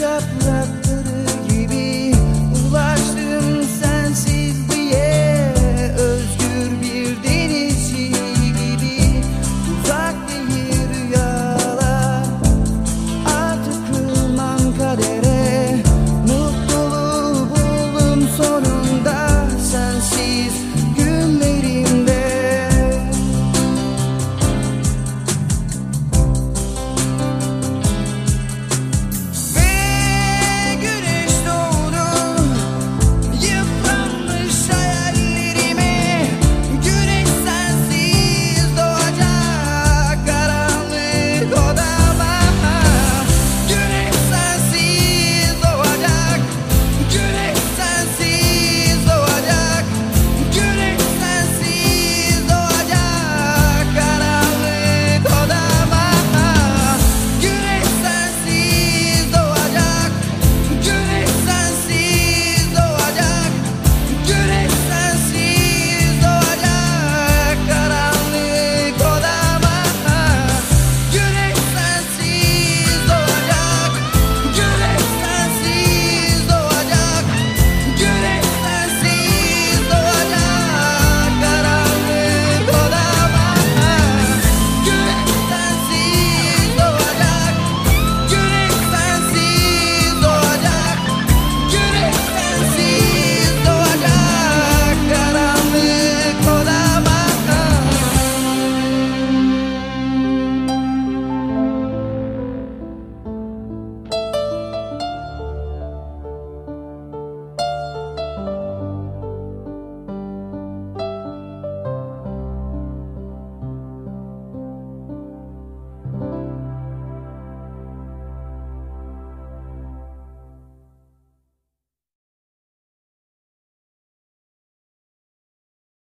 up left